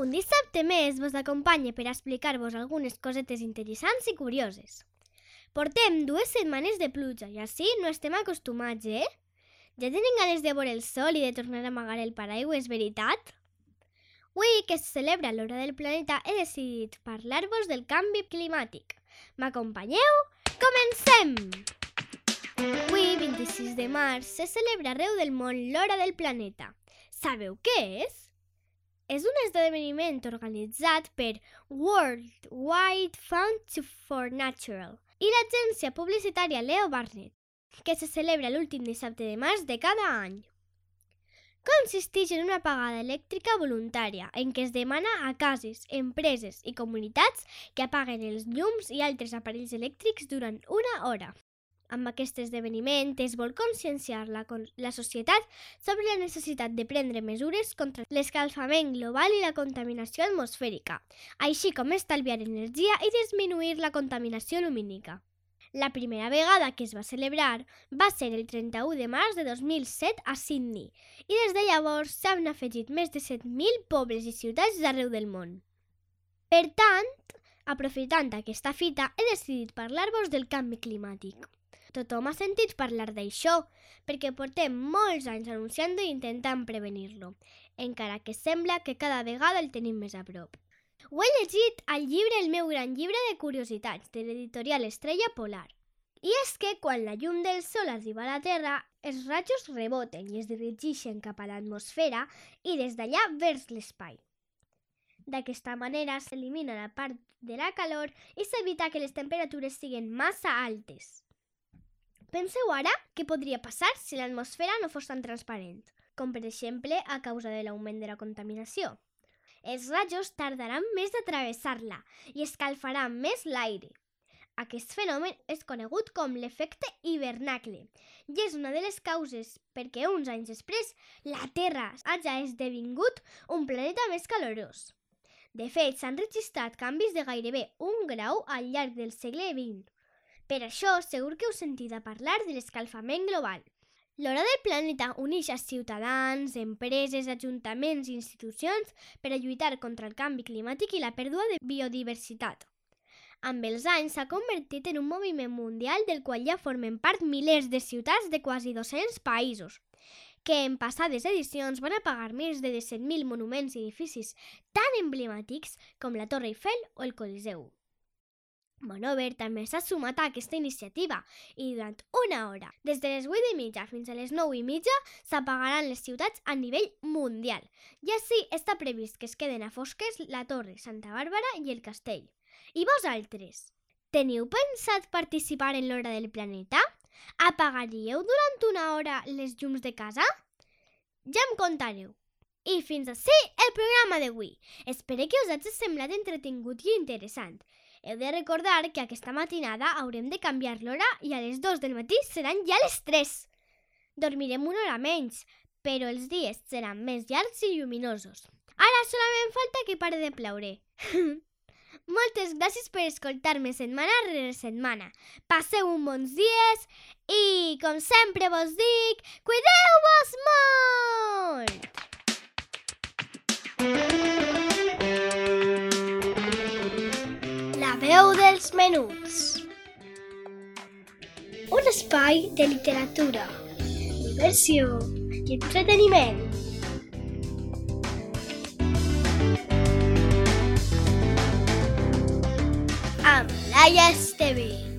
Un dissabte més vos acompanye per explicar-vos algunes cosetes interessants i curioses. Portem dues setmanes de pluja i així no estem acostumats, eh? Ja tenen ganes de veure el sol i de tornar a amagar el paraigua, és veritat? Avui, que es celebra l'hora del planeta, he decidit parlar-vos del canvi climàtic. M'acompanyeu? Comencem! Avui, 26 de març, se celebra arreu del món l'hora del planeta. Sabeu què és? És un esdeveniment organitzat per World Wide Fund for Natural i l'agència publicitària Leo Barnett, que se celebra l'últim dissabte de març de cada any. Consisteix en una pagada elèctrica voluntària en què es demana a cases, empreses i comunitats que apaguen els llums i altres aparells elèctrics durant una hora. Amb aquest esdeveniment es vol conscienciar la, la societat sobre la necessitat de prendre mesures contra l'escalfament global i la contaminació atmosfèrica, així com estalviar energia i disminuir la contaminació lumínica. La primera vegada que es va celebrar va ser el 31 de març de 2007 a Sydney i des de llavors s'han afegit més de 7.000 pobles i ciutats d'arreu del món. Per tant, aprofitant aquesta fita, he decidit parlar-vos del canvi climàtic. Tothom ha sentit parlar d'això, perquè portem molts anys anunciant-ho i intentant prevenir-lo, encara que sembla que cada vegada el tenim més a prop. Ho he llegit al llibre El meu gran llibre de curiositats, de l'editorial Estrella Polar. I és que quan la llum del sol arriba a la Terra, els rajos reboten i es dirigeixen cap a l'atmosfera i des d'allà vers l'espai. D'aquesta manera s'elimina la part de la calor i s'evita que les temperatures siguin massa altes. Penseu ara què podria passar si l'atmosfera no fos tan transparent, com per exemple a causa de l'augment de la contaminació. Els rajos tardaran més a travessar-la i escalfaran més l'aire. Aquest fenomen és conegut com l'efecte hivernacle i és una de les causes perquè uns anys després la Terra hagi esdevingut un planeta més calorós. De fet, s'han registrat canvis de gairebé un grau al llarg del segle XX. Per això, segur que heu sentit a parlar de l'escalfament global. L'hora del planeta uneix a ciutadans, empreses, ajuntaments i institucions per a lluitar contra el canvi climàtic i la pèrdua de biodiversitat. Amb els anys s'ha convertit en un moviment mundial del qual ja formen part milers de ciutats de quasi 200 països, que en passades edicions van apagar més de 17.000 monuments i edificis tan emblemàtics com la Torre Eiffel o el Coliseu. Monover també s'ha sumat a aquesta iniciativa i durant una hora, des de les 8 i mitja fins a les 9 i mitja, s'apagaran les ciutats a nivell mundial. I així està previst que es queden a fosques la Torre, Santa Bàrbara i el Castell. I vosaltres? Teniu pensat participar en l'hora del planeta? Apagaríeu durant una hora les llums de casa? Ja em contareu. I fins així el programa d'avui. Espero que us hagi semblat entretingut i interessant. Heu de recordar que aquesta matinada haurem de canviar l'hora i a les 2 del matí seran ja les 3. Dormirem una hora menys, però els dies seran més llargs i lluminosos. Ara solament falta que pare de ploure. Moltes gràcies per escoltar-me setmana rere setmana. Passeu un bons dies i, com sempre vos dic, cuideu-vos molt! Dels menuts. Un espai de literatura, diversió i entreteniment. Amb Laia Esteve.